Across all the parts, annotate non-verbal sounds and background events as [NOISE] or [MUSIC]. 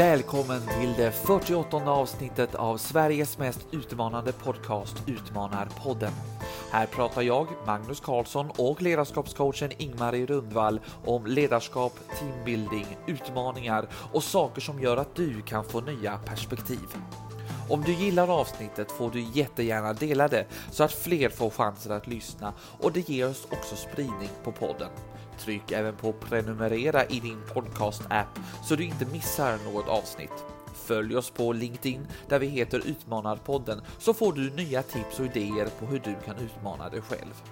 Välkommen till det 48 avsnittet av Sveriges mest utmanande podcast Utmanarpodden. Här pratar jag, Magnus Karlsson och ledarskapscoachen Ingmarie Rundvall om ledarskap, teambuilding, utmaningar och saker som gör att du kan få nya perspektiv. Om du gillar avsnittet får du jättegärna dela det så att fler får chansen att lyssna och det ger oss också spridning på podden. Tryck även på prenumerera i din podcast-app så du inte missar något avsnitt. Följ oss på LinkedIn där vi heter Utmanarpodden så får du nya tips och idéer på hur du kan utmana dig själv.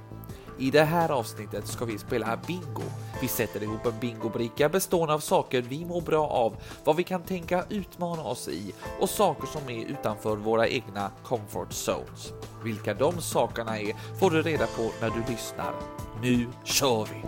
I det här avsnittet ska vi spela bingo. Vi sätter ihop en bingobricka bestående av saker vi mår bra av, vad vi kan tänka utmana oss i och saker som är utanför våra egna comfort zones. Vilka de sakerna är får du reda på när du lyssnar. Nu kör vi!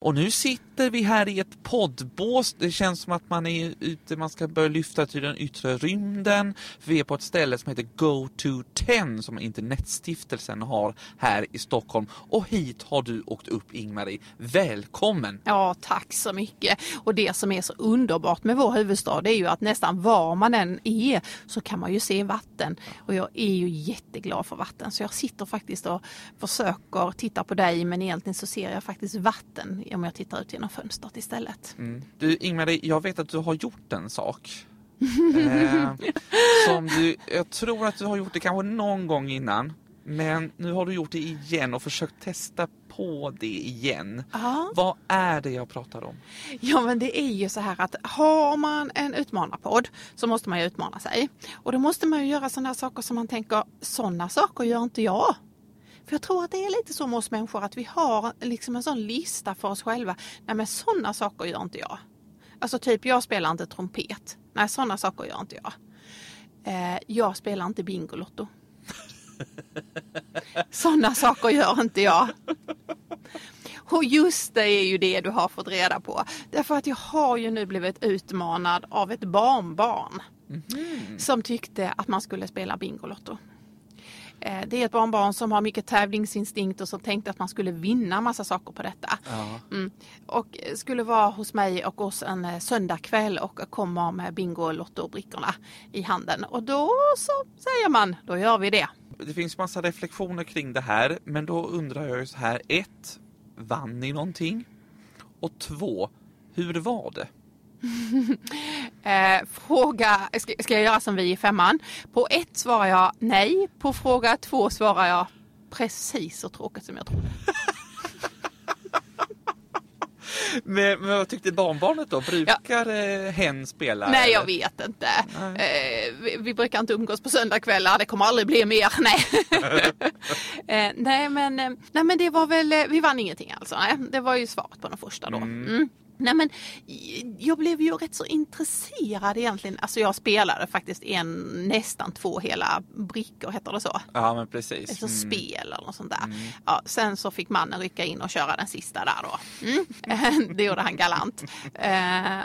Och nu sitter vi här i ett poddbås. Det känns som att man är ute, man ska börja lyfta till den yttre rymden. Vi är på ett ställe som heter Go to 10 som Internetstiftelsen har här i Stockholm. Och hit har du åkt upp Ingmarie. Välkommen! Ja, tack så mycket. Och det som är så underbart med vår huvudstad är ju att nästan var man än är så kan man ju se vatten. Och jag är ju jätteglad för vatten så jag sitter faktiskt och försöker titta på dig men egentligen så ser jag faktiskt vatten om jag tittar ut genom fönstret istället. Mm. Du Ingmarie, jag vet att du har gjort en sak. [LAUGHS] eh, som du, jag tror att du har gjort det kanske någon gång innan. Men nu har du gjort det igen och försökt testa på det igen. Ja. Vad är det jag pratar om? Ja men det är ju så här att har man en utmanarpodd så måste man ju utmana sig. Och då måste man ju göra sådana saker som man tänker, sådana saker gör inte jag. För jag tror att det är lite så med oss människor att vi har liksom en sån lista för oss själva. Nej men sådana saker gör inte jag. Alltså typ jag spelar inte trumpet. Nej sådana saker gör inte jag. Eh, jag spelar inte Bingolotto. [LAUGHS] sådana saker gör inte jag. Och just det är ju det du har fått reda på. Därför att jag har ju nu blivit utmanad av ett barnbarn. Som tyckte att man skulle spela Bingolotto. Eh, Det är ett barnbarn som har mycket tävlingsinstinkt och som tänkte att man skulle vinna massa saker på detta. Ja. Mm. Och skulle vara hos mig och oss en eh, söndagkväll och kommer med Bingolotto-brickorna i handen. Och då så säger man, då gör vi det. Det finns massa reflektioner kring det här, men då undrar jag ju så här. Ett, vann ni någonting? Och två, hur var det? [LAUGHS] Eh, fråga, ska, ska jag göra som vi i femman? På ett svarar jag nej. På fråga två svarar jag precis så tråkigt som jag trodde. [LAUGHS] Men, men vad tyckte barnbarnet då? Brukar ja. hen spela? Nej, jag vet inte. Eh, vi, vi brukar inte umgås på söndagkvällar. Det kommer aldrig bli mer. [LAUGHS] Nej, eh, nej, men, eh, nej men det var väl, eh, vi vann ingenting alltså. Nej, det var ju svaret på den första då. Mm. Nej men jag blev ju rätt så intresserad egentligen. Alltså jag spelade faktiskt en, nästan två hela brickor, heter det så? Ja men precis. Alltså spel eller något sånt där. Ja, sen så fick mannen rycka in och köra den sista där då. Mm. [LAUGHS] det gjorde han galant. Eh,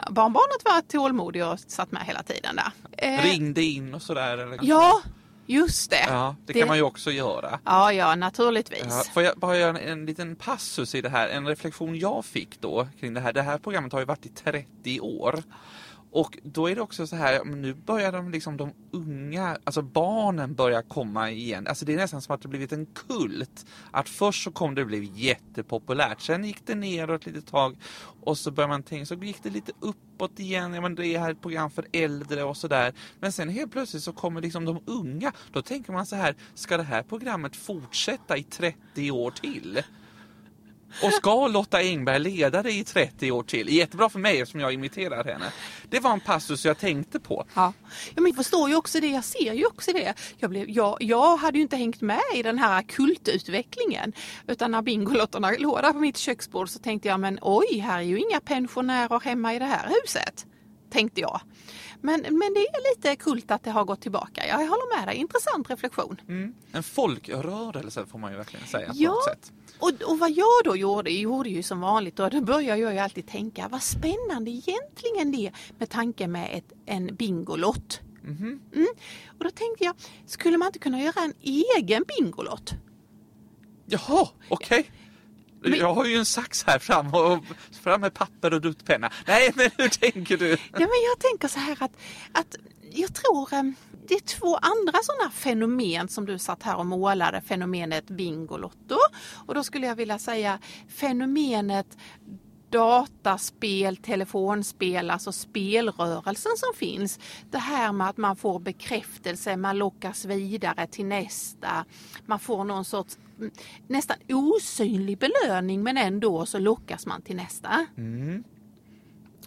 barnbarnet var tålmodig och satt med hela tiden där. Eh, Ringde in och sådär? Eller? Ja, just det. Ja, det, kan man ju också göra. Ja, ja, naturligtvis. Ja, får jag bara göra en, en liten passus i det här? En reflektion jag fick då kring det här. Det här programmet har ju varit i 30 år. Och då är det också så här, nu börjar de liksom de unga, alltså barnen börjar komma igen. Alltså det är nästan som att det blivit en kult. Att först så kom det och blev jättepopulärt, sen gick det neråt ett litet tag och så börjar man tänka, så gick det lite uppåt igen, ja men det är här ett program för äldre och sådär. Men sen helt plötsligt så kommer liksom de unga, då tänker man så här, ska det här programmet fortsätta i 30 år till? Och ska Lotta Engberg leda det i 30 år till? Jättebra för mig eftersom jag imiterar henne. Det var en passus jag tänkte på. Ja. ja, men jag förstår ju också det. Jag ser ju också det. Jag, blev, jag, jag hade ju inte hängt med i den här kultutvecklingen. Utan när Bingolotterna låg där på mitt köksbord så tänkte jag, men oj, här är ju inga pensionärer hemma i det här huset. Tänkte jag. Men, men det är lite kult att det har gått tillbaka. Jag håller med dig, intressant reflektion. Mm. En folkrörelse får man ju verkligen säga Ja. Och, och vad jag då gjorde, jag gjorde ju som vanligt och då börjar jag ju alltid tänka vad spännande egentligen det är med tanke med ett, en Bingolott. Mhm. Mm. Och då tänkte jag, skulle man inte kunna göra en egen Bingolott? Jaha, okej. Men- Jag har ju en sax här fram och fram med papper och duttpenna. Nej, men hur tänker du? Ja, men jag tänker så här att, att jag tror eh, det är två andra sådana fenomen som du satt här och målade. Fenomenet Bingolotto och då skulle jag vilja säga fenomenet dataspel, telefonspel, alltså spelrörelsen som finns. Det här med att man får bekräftelse, man lockas vidare till nästa. Man får någon sorts mm, nästan osynlig belöning men ändå så lockas man till nästa. Mm.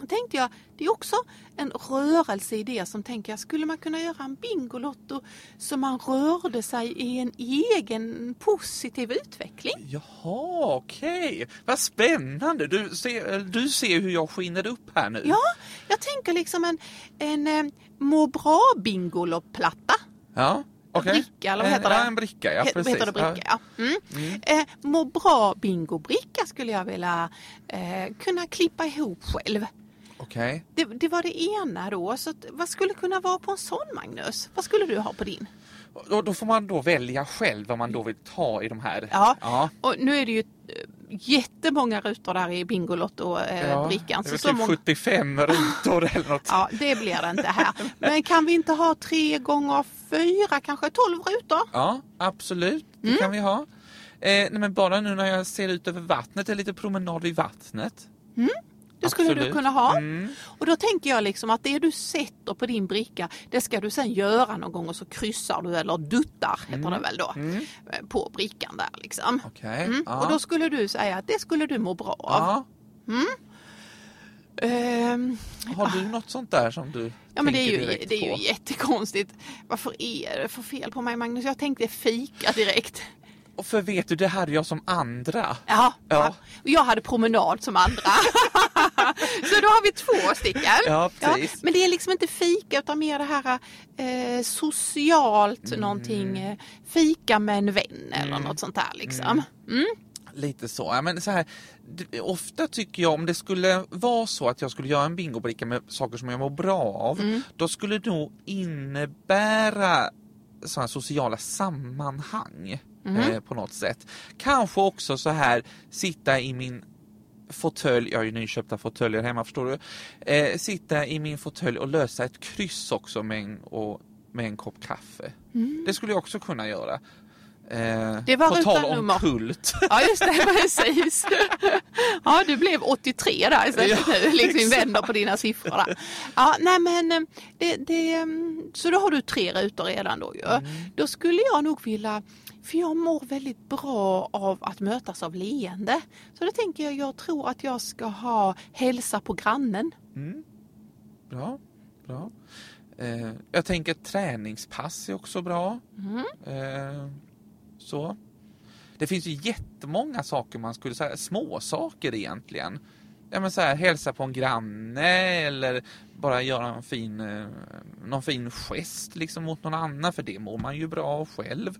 Tänkte jag, det är också en rörelse i det som tänker jag, skulle man kunna göra en Bingolotto så man rörde sig i en egen positiv utveckling? Jaha, okej. Vad spännande. Du ser, du ser hur jag skiner upp här nu. Ja, jag tänker liksom en, en eh, må bra Bingolotto-platta. Ja, okej. bricka, eller vad heter En- det? En bricka, ja precis. Heter det bricka? Ja. Mm. Mm. Eh, må bra bingobricka skulle jag vilja eh, kunna klippa ihop själv. Ja, Okej. Det, det var det ena då. Så vad skulle kunna vara på en sån Magnus? Vad skulle du ha på din? Och Då får man då välja själv vad man då vill ta i de här. Ja. ja. Och nu är det ju eh, jättemånga rutor där i Bingolotto-brickan. det är så typ så många, 75 rutor eller något. [LAUGHS] ja, det blir det inte här. Men kan vi inte ha tre gånger fyra, kanske tolv rutor? Ja, absolut. Det Mm. kan vi ha. Eh, nej, men bara nu när jag ser ut över vattnet, en liten promenad vid vattnet. Det skulle du Absolut. kunna ha. Mm. Och då tänker jag liksom att det du sätter på din bricka, det ska du sen göra någon gång och så kryssar du eller duttar, heter det väl då, Mm. på brickan där liksom. Okej. Mm. Ja. Och då skulle du säga att det skulle du må bra av. ja. Ehm, Har du något sånt där som du Ja men det är, ju, det är ju jättekonstigt. Varför är det för fel på mig Magnus? Jag tänkte fika direkt. Och för vet du, det hade jag som andra. Ja, Ja. och jag hade promenad som andra. [LAUGHS] Så då har vi två stycken. Ja, precis. men det är liksom inte fika utan mer det här eh, socialt Mm. någonting. Eh, fika med en vän eller något sånt där liksom. Mm. Lite så. Ja, men så här, ofta tycker jag om det skulle vara så att jag skulle göra en bingobricka med saker som jag mår bra av, Mm. då skulle det nog innebära sådana sociala sammanhang Mm. eh, på något sätt. Kanske också så här sitta i min fåtölj, jag har ju nyköpta fåtöljer hemma förstår du. Eh, sitta i min fåtölj och lösa ett kryss också med en, och, med en kopp kaffe. Det skulle jag också kunna göra. Eh. Det var på tal om nummer. kult. Ja just det, [LAUGHS] precis. Ja du blev 83 där istället Ja, nu, liksom exakt. vänder på dina siffror där. Ja nej men eh, det, det, mm, så då har du tre rutor redan då ju. Mm. Då skulle jag nog vilja, för jag mår väldigt bra av att mötas av leende. Så då tänker jag, jag tror att jag ska ha hälsa på grannen. Mm. Bra, bra. Eh, jag tänker träningspass är också bra. Mm. Eh, så. Det finns ju jättemånga saker man skulle säga, små saker egentligen. Ja, men så här, hälsa på en granne eller bara göra en fin, eh, någon fin gest liksom mot någon annan för det mår man ju bra av själv.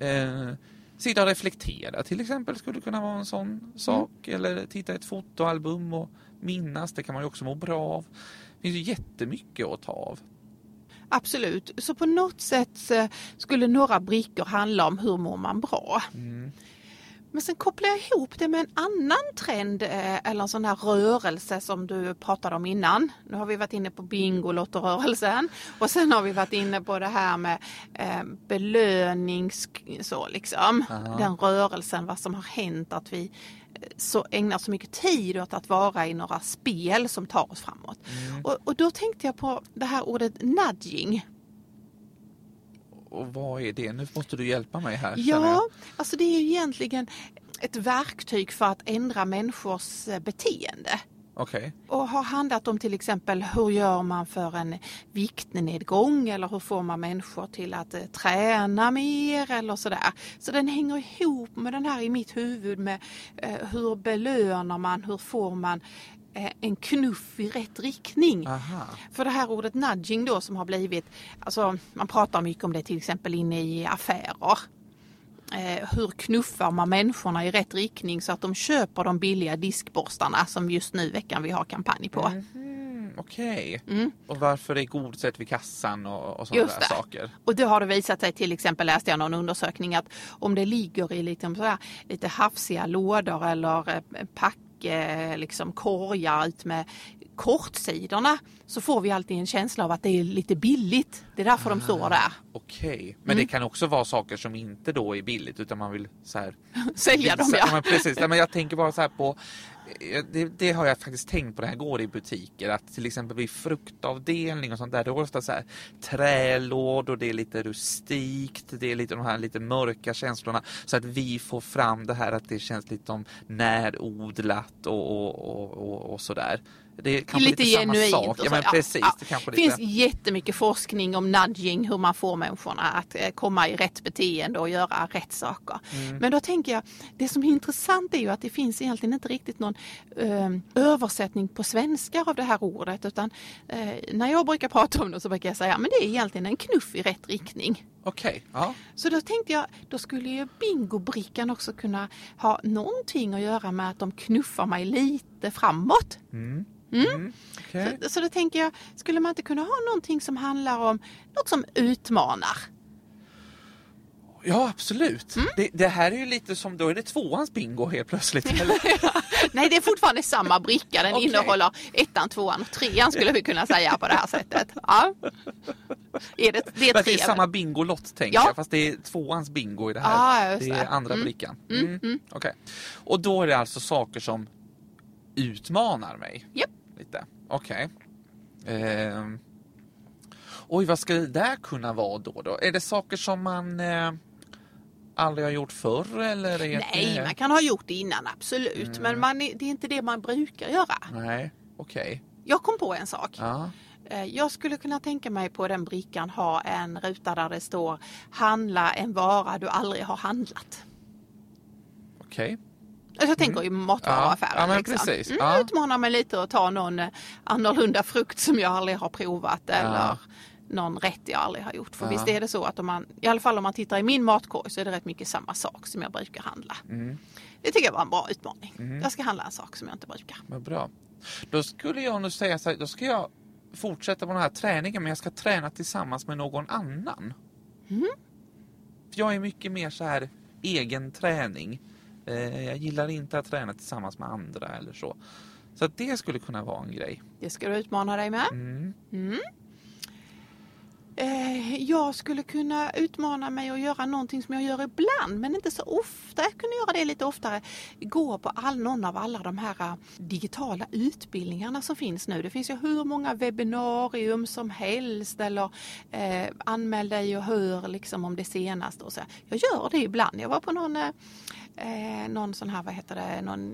Eh, sitta och reflektera till exempel skulle kunna vara en sån sak. Eller titta i ett fotoalbum och minnas, det kan man ju också må bra av. Det finns ju jättemycket att ta av. Absolut, så på något sätt eh, skulle några brickor handla om hur mår man bra. Mm. Men sen kopplar jag ihop det med en annan trend eh, eller en sån här rörelse som du pratade om innan. Nu har vi varit inne på Bingolotto-rörelsen och sen har vi varit inne på det här med eh, belöning, så liksom. Aha. Den rörelsen, vad som har hänt att vi så ägnar så mycket tid åt att vara i några spel som tar oss framåt. Och, och då tänkte jag på det här ordet nudging. Och vad är det? Nu måste du hjälpa mig här. Ja, alltså det är ju egentligen ett verktyg för att ändra människors eh, beteende. Okej. Och har handlat om till exempel hur gör man för en viktnedgång eller hur får man människor till att eh, träna mer eller sådär. Så den hänger ihop med den här i mitt huvud med eh, hur belönar man, hur får man eh, en knuff i rätt riktning. Aha. För det här ordet nudging då som har blivit, alltså man pratar mycket om det till exempel inne i affärer. Eh, hur knuffar man människorna i rätt riktning så att de köper de billiga diskborstarna som just nu veckan vi har kampanj på. Mm, Okej. Mm. Och varför är godiset vid kassan och, och sådana där saker? Och det har det visat sig, till exempel läste jag någon undersökning att om det ligger i liksom sådär, lite hafsiga lådor eller eh, eh, liksom korgar ut med kortsidorna så får vi alltid en känsla av att det är lite billigt. Det är därför de står där. Okej, men Mm. det kan också vara saker som inte då är billigt utan man vill så här [LAUGHS] Sälja dem Så- ja. men precis. Nej, men jag tänker bara så här på det, det har jag faktiskt tänkt på när jag går i butiker att till exempel vid fruktavdelning och sånt där, det är ofta så här trälådor, det är lite rustikt, det är lite de här lite mörka känslorna så att vi får fram det här att det känns lite som närodlat och, och, och, och, och sådär. Det är kanske lite lite, samma sak. Ja så, men ja, precis, ja. det Det lite... finns jättemycket forskning om nudging, hur man får människorna att eh, komma i rätt beteende och göra rätt saker. Mm. Men då tänker jag, det som är intressant är ju att det finns egentligen inte riktigt någon eh, översättning på svenska av det här ordet utan eh, när jag brukar prata om det så brukar jag säga men det är egentligen en knuff i rätt riktning. Okej, ja. Så då tänkte jag, då skulle ju bingobrickan också kunna ha någonting att göra med att de knuffar mig lite framåt. Mm. Mm. Mm. okej. Så, så då tänker jag, skulle man inte kunna ha någonting som handlar om något som utmanar? Ja, absolut. Mm. Det, det här är ju lite som, då är det tvåans bingo helt plötsligt. [LAUGHS] Nej, det är fortfarande samma bricka. Den [LAUGHS] Okej. innehåller ettan, tvåan och trean skulle vi kunna säga på det här sättet. Ja. Är det, det är det är samma bingolott tänker Ja. jag, fast det är tvåans bingo i det här. Just det är andra Mm. brickan. Mm, Mm. mm. Okej. Och då är det alltså saker som utmanar mig? Japp. Lite. Okej. Ehm. Oj, vad ska det där kunna vara då? då? Är det saker som man eh, aldrig har gjort förr eller? Nej, det... man kan ha gjort det innan, absolut. Mm. Men man, det är inte det man brukar göra. Nej, okej. Jag kom på en sak. Ja. Eh, Jag skulle kunna tänka mig på den brickan ha en ruta där det står handla en vara du aldrig har handlat. Okej. Alltså jag tänker i matvaruaffären. Ja, ja, liksom. precis. Mm, Ja. Utmanar mig lite att ta någon eh, annorlunda frukt som jag aldrig har provat eller någon rätt jag aldrig har gjort. För Ja. visst är det så att om man, i alla fall om man tittar i min matkorg så är det rätt mycket samma sak som jag brukar handla. Mm. Det tycker jag var en bra utmaning. Mm. Jag ska handla en sak som jag inte brukar. Vad bra. Då skulle jag nog säga så här, då ska jag fortsätta på den här träningen men jag ska träna tillsammans med någon annan. Mm. För jag är mycket mer så här egen träning. Eh, jag gillar inte att träna tillsammans med andra eller så. Så det skulle kunna vara en grej. Det ska du utmana dig med. Mm. Mm. Eh, jag skulle kunna utmana mig att göra någonting som jag gör ibland men inte så ofta. Jag kunde göra det lite oftare. Gå på all, någon av alla de här eh, digitala utbildningarna som finns nu. Det finns ju hur många webbinarium som helst eller eh, anmäl dig och hör liksom om det senaste. Och så. Jag gör det ibland. Jag var på någon eh, eh, någon sån här, vad heter det, någon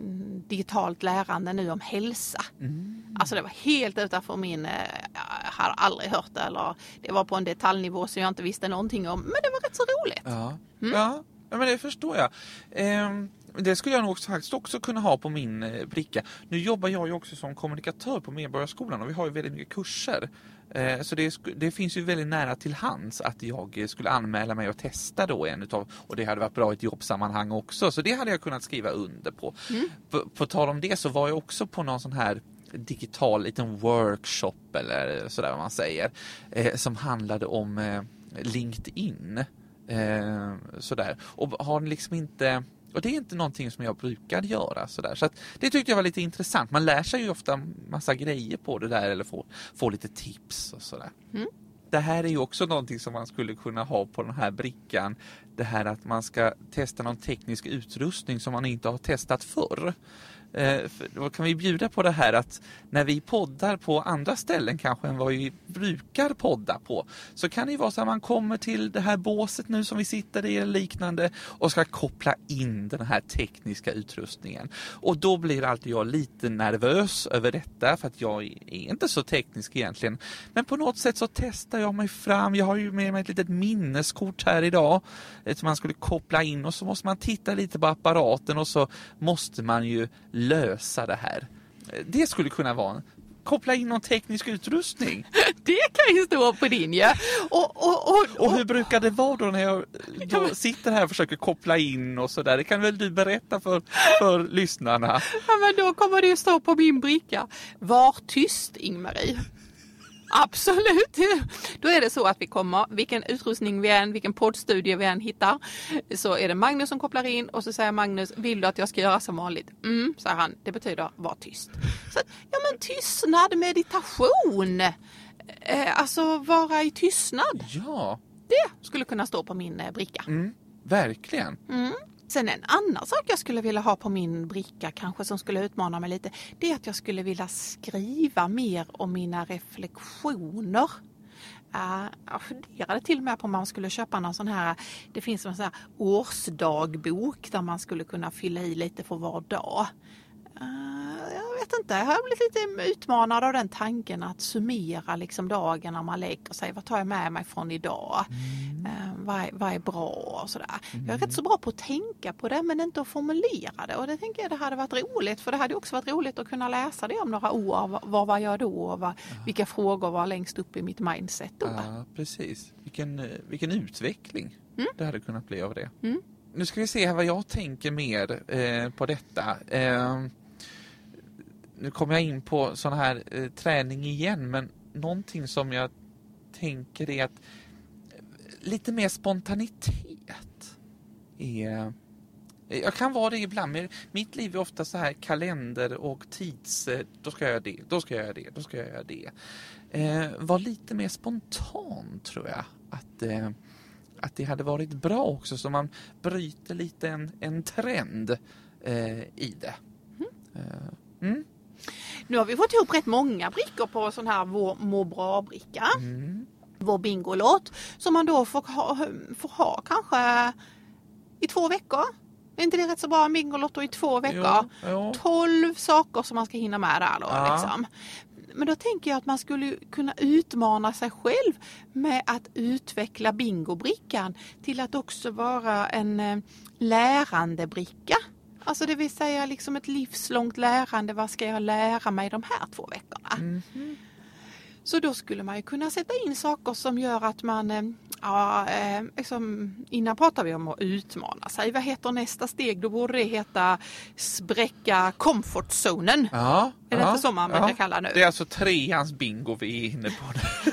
digitalt lärande nu om hälsa. Mm. Alltså det var helt utanför min, eh, jag har aldrig hört det eller det var på en detaljnivå som jag inte visste någonting om. Men det var rätt så roligt. Ja. Mm. ja, ja, men det förstår jag. Ehm, det skulle jag nog också, faktiskt också kunna ha på min eh, bricka. Nu jobbar jag ju också som kommunikatör på Medborgarskolan och vi har ju väldigt mycket kurser. Eh, så det, det finns ju väldigt nära till hands att jag skulle anmäla mig och testa då en utav, och det hade varit bra i ett jobbsammanhang också, så det hade jag kunnat skriva under på. Mm. På, på tal om det så var jag också på någon sån här digital liten workshop eller sådär vad man säger, eh, som handlade om eh, LinkedIn. Eh, sådär. Och har liksom inte och det är inte någonting som jag brukar göra sådär. Så att det tyckte jag var lite intressant. Man lär sig ju ofta massa grejer på det där eller får, får lite tips och sådär. Mm. Det här är ju också någonting som man skulle kunna ha på den här brickan. Det här att man ska testa någon teknisk utrustning som man inte har testat förr. Eh, då kan vi bjuda på det här att när vi poddar på andra ställen kanske än vad vi brukar podda på så kan det ju vara så att man kommer till det här båset nu som vi sitter i eller liknande och ska koppla in den här tekniska utrustningen. Och då blir alltid jag lite nervös över detta för att jag är inte så teknisk egentligen. Men på något sätt så testar jag mig fram. Jag har ju med mig ett litet minneskort här idag som man skulle koppla in och så måste man titta lite på apparaten och så måste man ju lösa det här. Det skulle kunna vara koppla in någon teknisk utrustning. [LAUGHS] Det kan ju stå på din ja. Och, och, och, Och hur brukar det vara då när jag då sitter här och försöker koppla in och sådär? Det kan väl du berätta för, för lyssnarna? Ja, men då kommer det ju stå på min bricka. Var tyst Ingmarie. Absolut. Då är det så att vi kommer, vilken utrustning vi än, vilken poddstudie vi än hittar, så är det Magnus som kopplar in och så säger Magnus, vill du att jag ska göra som vanligt? Mm, säger han. Det betyder var tyst. Så, ja men tystnad, meditation. Eh, alltså vara i tystnad. Ja, Det skulle kunna stå på min eh, bricka. mm, verkligen. Sen en annan sak jag skulle vilja ha på min bricka kanske som skulle utmana mig lite. Det är att jag skulle vilja skriva mer om mina reflektioner. Uh, jag funderade till och med på om man skulle köpa någon sån här, det finns en sån här årsdagbok där man skulle kunna fylla i lite för var dag. Ah, uh, jag vet inte, jag har blivit lite utmanad av den tanken att summera liksom dagen när man lägger sig. Vad tar jag med mig från idag? Eh, vad, är, vad är bra och sådär. Jag är rätt så bra på att tänka på det men inte att formulera det. Och det tänker jag det hade varit roligt. För det hade också varit roligt att kunna läsa det om några år. Vad, vad var jag då? Och vad, vilka frågor var längst upp i mitt mindset då? Ja, precis. Vilken, eh, vilken utveckling det hade kunnat bli av det. Mm. Nu ska vi se här vad jag tänker mer eh, på detta. Eh, nu kommer jag in på sån här eh, träning igen, men någonting som jag tänker är att eh, lite mer spontanitet är jag kan vara det ibland, men mitt liv är ofta så här kalender och tids... eh, Då ska jag göra det, då ska jag göra det, då ska jag göra det. Eh, var lite mer spontan tror jag. Att, eh, att det hade varit bra också, så man bryter lite en, en trend eh, i det. Eh, mm. Nu har vi fått ihop rätt många brickor på sån här vår må bra-bricka. Mm. Vår bingolott. Som man då får ha, får ha kanske i två veckor. Är inte det rätt så bra? En bingolotto i två veckor. Jo, jo. 12 saker som man ska hinna med där då. Ja. Liksom. Men då tänker jag att man skulle kunna utmana sig själv med att utveckla bingobrickan till att också vara en eh, lärandebricka. Alltså det vill säga liksom ett livslångt lärande. Vad ska jag lära mig de här två veckorna? Så då skulle man ju kunna sätta in saker som gör att man, eh, ja, eh, liksom, innan pratade vi om att utmana sig. Vad heter nästa steg? Då borde det heta spräcka comfortzonen. Ja, Är det ja, inte så man brukar kalla nu? Det är alltså treans bingo vi är inne på nu. [LAUGHS]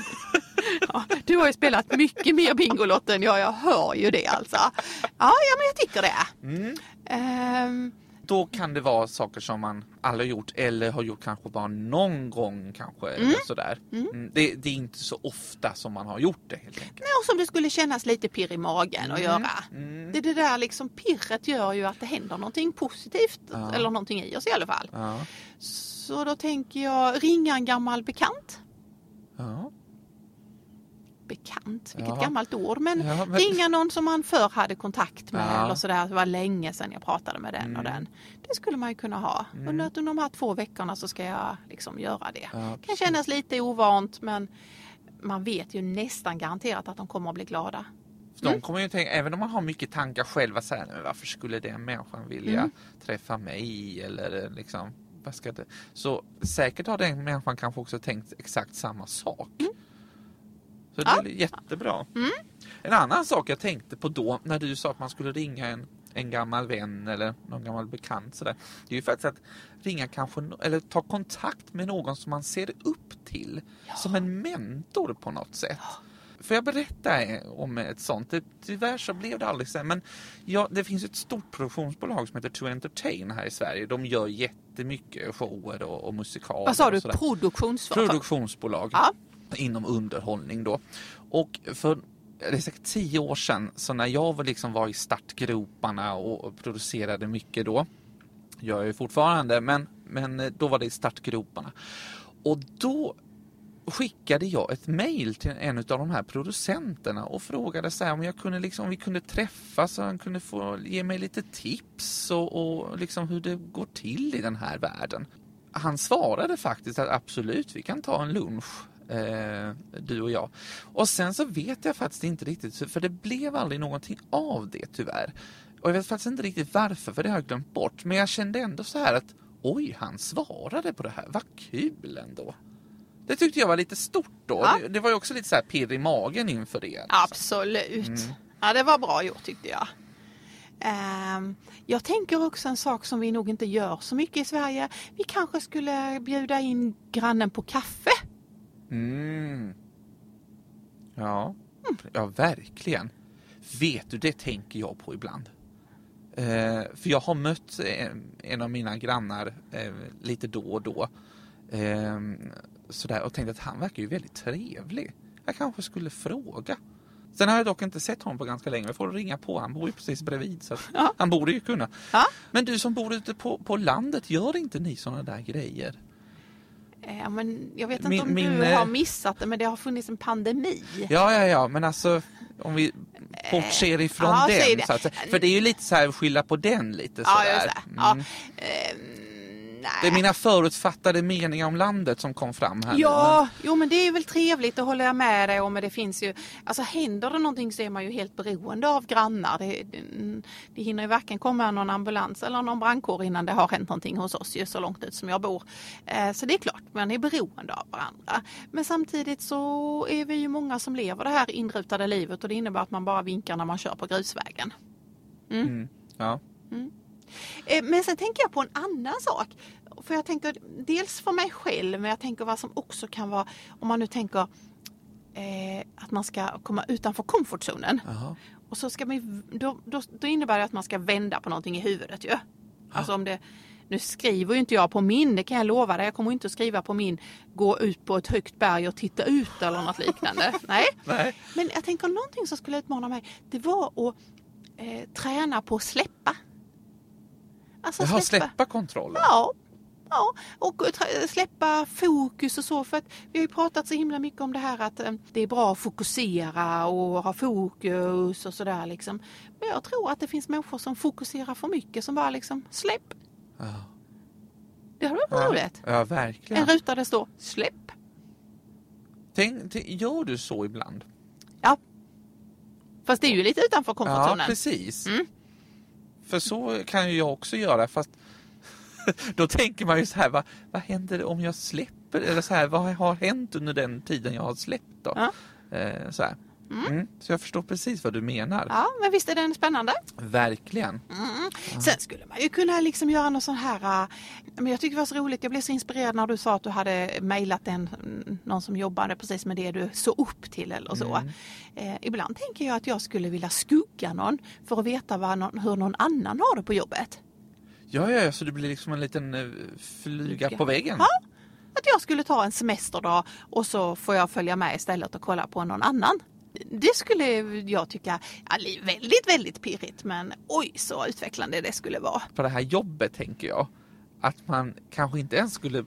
Ja, du har ju spelat mycket mer Bingolotto än jag, jag hör ju det alltså. Ja, ja men jag tycker det. Mm. Ehm, Då kan det vara saker som man aldrig har gjort eller har gjort kanske bara någon gång kanske. Eller sådär. Mm. Det, det är inte så ofta som man har gjort det helt enkelt. och som det skulle kännas lite pirr i magen att göra. Mm. Det, det där liksom pirret gör ju att det händer någonting positivt. Ja. Eller någonting i oss i alla fall. Ja. Så då tänker jag ringa en gammal bekant. Ja. Bekant, vilket Ja. gammalt ord. Men, Ja, men- ringa någon som man förr hade kontakt med Ja. eller sådär. Det var länge sedan jag pratade med den och Mm. den. Det skulle man ju kunna ha. Mm. Under, under de här två veckorna så ska jag liksom göra det. Ja, kan kännas lite ovant men man vet ju nästan garanterat att de kommer att bli glada. Mm. De kommer ju tänka, även om man har mycket tankar själva, så här, "Men varför skulle den människan vilja Mm. träffa mig? Eller eh, liksom, vad ska det? Så säkert har den människan kanske också tänkt exakt samma sak. Så det Ja. är jättebra. Mm. En annan sak jag tänkte på då, när du sa att man skulle ringa en, en gammal vän eller någon gammal bekant sådär. Det är ju faktiskt att ringa kanske, eller ta kontakt med någon som man ser upp till. Som en mentor på något sätt. Får jag berätta om ett sånt? Det, tyvärr så blev det aldrig så. Men ja, det finns ett stort produktionsbolag som heter To Entertain här i Sverige. De gör jättemycket shower och, och musikaler. Vad sa du? Produktionsföretag? Produktionsbolag Ja inom underhållning då. Och för det är säkert tio år sedan, så när jag var, liksom var i startgroparna och, producerade mycket då, gör jag ju fortfarande, men, men eh, då var det i startgroparna. Och då skickade jag ett mail till en av de här producenterna och frågade så här om jag kunde liksom, om vi kunde träffas och han kunde få ge mig lite tips och, och liksom hur det går till i den här världen. Han svarade faktiskt att absolut, vi kan ta en lunch eh, du och jag. Och sen så vet jag faktiskt inte riktigt, för det blev aldrig någonting av det tyvärr. Och jag vet faktiskt inte riktigt varför, för det har jag glömt bort. Men jag kände ändå så här att oj, han svarade på det här, vad kul ändå. Det tyckte jag var lite stort då. Ja. Det, det var ju också lite så här pirr i magen inför det. Absolut. Mm. Ja, det var bra gjort tyckte jag. Ehm, jag tänker också en sak som vi nog inte gör så mycket i Sverige. Vi kanske skulle bjuda in grannen på kaffe. Mm. Ja. ja, verkligen. Vet du, det tänker jag på ibland. Eh, för jag har mött eh, en av mina grannar eh, lite då och då. Eh, sådär, och tänkte att han verkar ju väldigt trevlig. Jag kanske skulle fråga. Sen har jag dock inte sett honom på ganska länge. Jag får ringa på. Han bor ju precis bredvid. Så Ja. Han borde ju kunna. Ja. Men du som bor ute på, på landet, gör inte ni sådana där grejer? Eh, men jag vet inte Min- om min, du eh, har missat det, men det har funnits en pandemi. Ja, ja, ja, men alltså om vi bortser ifrån ja, den. det. Så att, för det är ju lite så här att skylla på den lite Ja, sådär. Ja. Nej. Det är mina förutfattade meningar om landet som kom fram här. nu, Ja, jo men det är väl trevligt, det håller jag med dig om. Men det finns ju, alltså händer det någonting så är man ju helt beroende av grannar. Det, det, det hinner ju varken komma någon ambulans eller någon brandkår innan det har hänt någonting hos oss ju så långt ut som jag bor. Eh, så det är klart, man är beroende av varandra. Men samtidigt så är vi ju många som lever det här inrutade livet och det innebär att man bara vinkar när man kör på grusvägen. men- Mm. Ja. Eh, Men sen tänker jag på en annan sak. För jag tänker dels för mig själv, men jag tänker vad som också kan vara, om man nu tänker eh, att man ska komma utanför komfortzonen. Jaha. Och så ska man, då, då, då innebär det att man ska vända på någonting i huvudet ju. Alltså om det, nu skriver ju inte jag på min, det kan jag lova dig. Jag kommer inte att skriva på min, gå ut på ett högt berg och titta ut eller något liknande. [LAUGHS] Nej. Nej. Men jag tänker någonting som skulle utmana mig, det var att eh, träna på att släppa. Alltså Jaha, släppa kontrollen. Ja. Ja, och släppa fokus och så. För att vi har ju pratat så himla mycket om det här att eh, det är bra att fokusera och ha fokus och sådär liksom. Men jag tror att det finns människor som fokuserar för mycket som bara liksom släpp. Ja. Det hade varit Ja. roligt. Ja, En verkligen. ruta där det står släpp. Tänk, tänk, gör du så ibland? Ja. Fast det är ju lite utanför Ja, komfortzonen. precis. Mm. För så kan ju jag också göra, fast [LAUGHS] då tänker man ju så här, vad, vad händer om jag släpper? Eller så här, vad har hänt under den tiden jag har släppt då? Ja. Eh, så här. Mm. Så jag förstår precis vad du menar. Ja, men visst är den spännande? Verkligen. Mm. Sen skulle man ju kunna liksom göra någon sån här, äh, men jag tycker det var så roligt, jag blev så inspirerad när du sa att du hade mejlat en, mm, någon som jobbade precis med det du såg upp till eller så. Mm. Eh, ibland tänker jag att jag skulle vilja skugga någon för att veta vad någon, hur någon annan har det på jobbet. Ja, ja, ja, så det blir liksom en liten eh, flyga Flyga. på väggen. Ja. Att jag skulle ta en semesterdag och så får jag följa med istället och kolla på någon annan. Det skulle jag tycka li- väldigt, väldigt pirrigt men oj så utvecklande det skulle vara. På det här jobbet tänker jag att man kanske inte ens skulle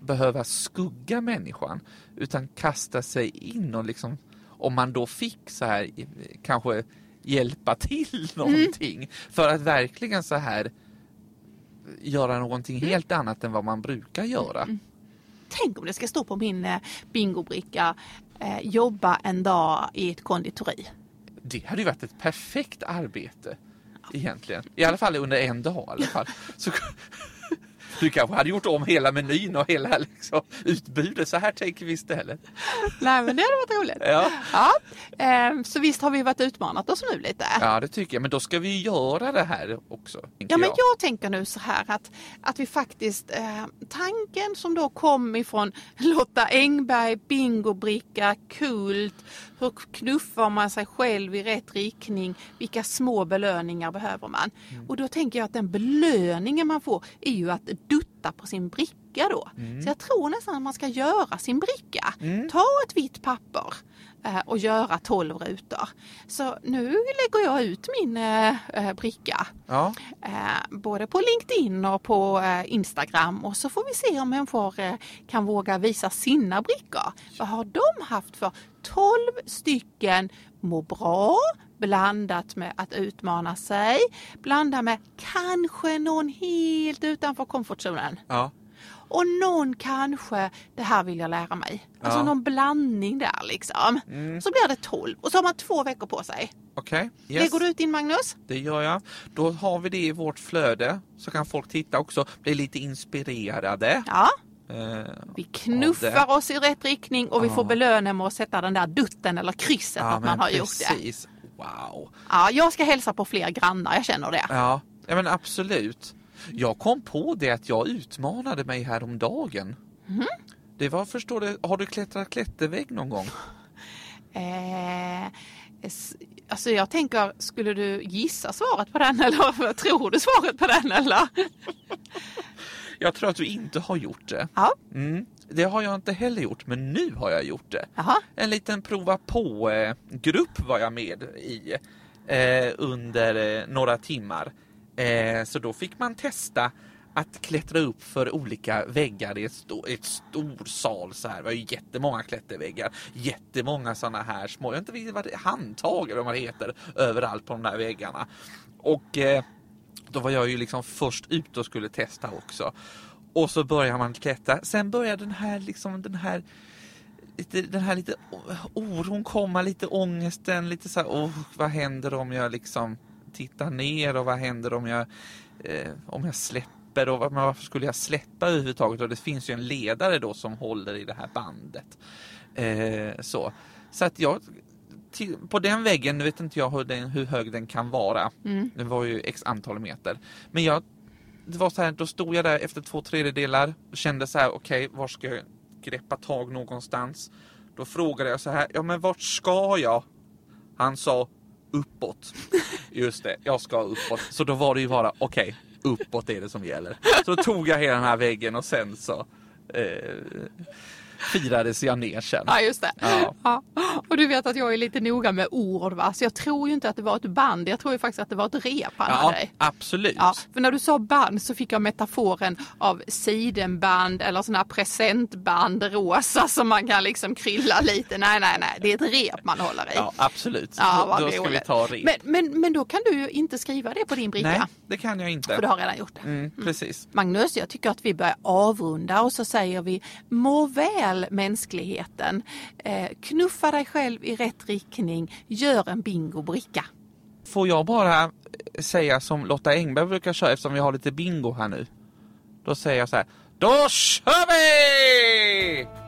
behöva skugga människan utan kasta sig in och liksom om man då fick så här kanske hjälpa till [LAUGHS] någonting för att verkligen så här göra någonting helt annat än vad man brukar göra. Tänk om det ska stå på min eh, bingobricka eh, jobba en dag i ett konditori. Det hade ju varit ett perfekt arbete egentligen. I alla fall under en dag i alla fall. Så, du kanske hade gjort om hela menyn och hela liksom, utbudet. Så här tänker vi istället. Nej men det hade varit roligt. Ja. Ja, eh, så visst har vi varit utmanat oss nu lite. ja, det tycker jag. Men då ska vi göra det här också. Ja men jag. jag tänker nu så här att, att vi faktiskt, eh, tanken som då kom ifrån Lotta Engberg, bingobricka, kult, hur knuffar man sig själv i rätt riktning, vilka små belöningar behöver man? Och då tänker jag att den belöningen man får är ju att dutta på sin bricka då. Så jag tror nästan att man ska göra sin bricka. Ta ett vitt papper eh, och göra 12 rutor. Så nu lägger jag ut min eh, eh, bricka. Ja, Eh, både på LinkedIn och på eh, Instagram och så får vi se om människor eh, kan våga visa sina brickor. Vad har de haft för 12 stycken må bra blandat med att utmana sig, blandat med kanske någon helt utanför komfortzonen. ja. och någon kanske, det här vill jag lära mig. Alltså Ja. någon blandning där liksom. Så blir det 12 och så har man två veckor på sig. Okej, yes. Lägger du ut din Magnus? Det gör jag. Då har vi det i vårt flöde så kan folk titta också, bli lite inspirerade. Ja. Eh, Vi knuffar oss i rätt riktning och vi Ja. får belöna med att sätta den där dutten eller krysset ja, att man har gjort det. Wow. Ja, jag ska hälsa på fler grannar, jag känner det. Ja, ja men absolut. Jag kom på det att jag utmanade mig häromdagen. Mhm. Det var, förstår du, har du klättrat klättervägg någon gång? [LAUGHS] Eh, alltså jag tänker, skulle du gissa svaret på den [LAUGHS] eller tror du svaret på den eller? Jag tror att du inte har gjort det. Ja, Mm, det har jag inte heller gjort, men nu har jag gjort det. jaha. En liten prova på-grupp var jag med i eh, under eh, några timmar. Eh, så då fick man testa att klättra upp för olika väggar i ett, sto- ett stor sal så här. Det var ju jättemånga klätterväggar, jättemånga sådana här små, jag vet inte riktigt vad det är, handtag eller vad det heter, överallt på de där väggarna. Och eh, då var jag ju liksom först ut och skulle testa också. Och så börjar man klättra. Sen börjar den här liksom den här lite, den här lite oron komma, lite ångesten, lite så här, oh, vad händer om jag liksom tittar ner och vad händer om jag eh, om jag släpper och varför skulle jag släppa överhuvudtaget? Och det finns ju en ledare då som håller i det här bandet. Eh, så. så att jag till, på den väggen, nu vet inte jag hur, den, hur hög den kan vara. Mm. Den var ju x antal meter. Men jag, det var så här, då stod jag där efter två tredjedelar och kände så här, okej, var ska jag greppa tag någonstans? Då frågade jag så här, ja men vart ska jag? Han sa uppåt. [LAUGHS] Just det, jag ska uppåt. Så då var det ju bara, okej, uppåt är det som gäller. Så då tog jag hela den här väggen och sen så eh, firades jag ner sen. Ja, just det. Ja. Ja. Och du vet att jag är lite noga med ord va, så jag tror ju inte att det var ett band, jag tror ju faktiskt att det var ett rep han Ja, hade. absolut. Ja, för när du sa band så fick jag metaforen av sidenband eller sådana här presentband rosa som man kan liksom krylla lite. Nej, nej, nej, det är ett rep man håller i. Ja, absolut. Ja, då vad då ska vi ta rep. Men, men, men då kan du ju inte skriva det på din bricka. Nej, det kan jag inte. För du har redan gjort det. Mm, precis. Magnus, jag tycker att vi börjar avrunda och så säger vi må väl mänskligheten. Eh, knuffa dig själv i rätt riktning. Gör en bingobricka. Får jag bara säga som Lotta Engberg brukar köra eftersom vi har lite bingo här nu. Då säger jag så här. Då kör vi!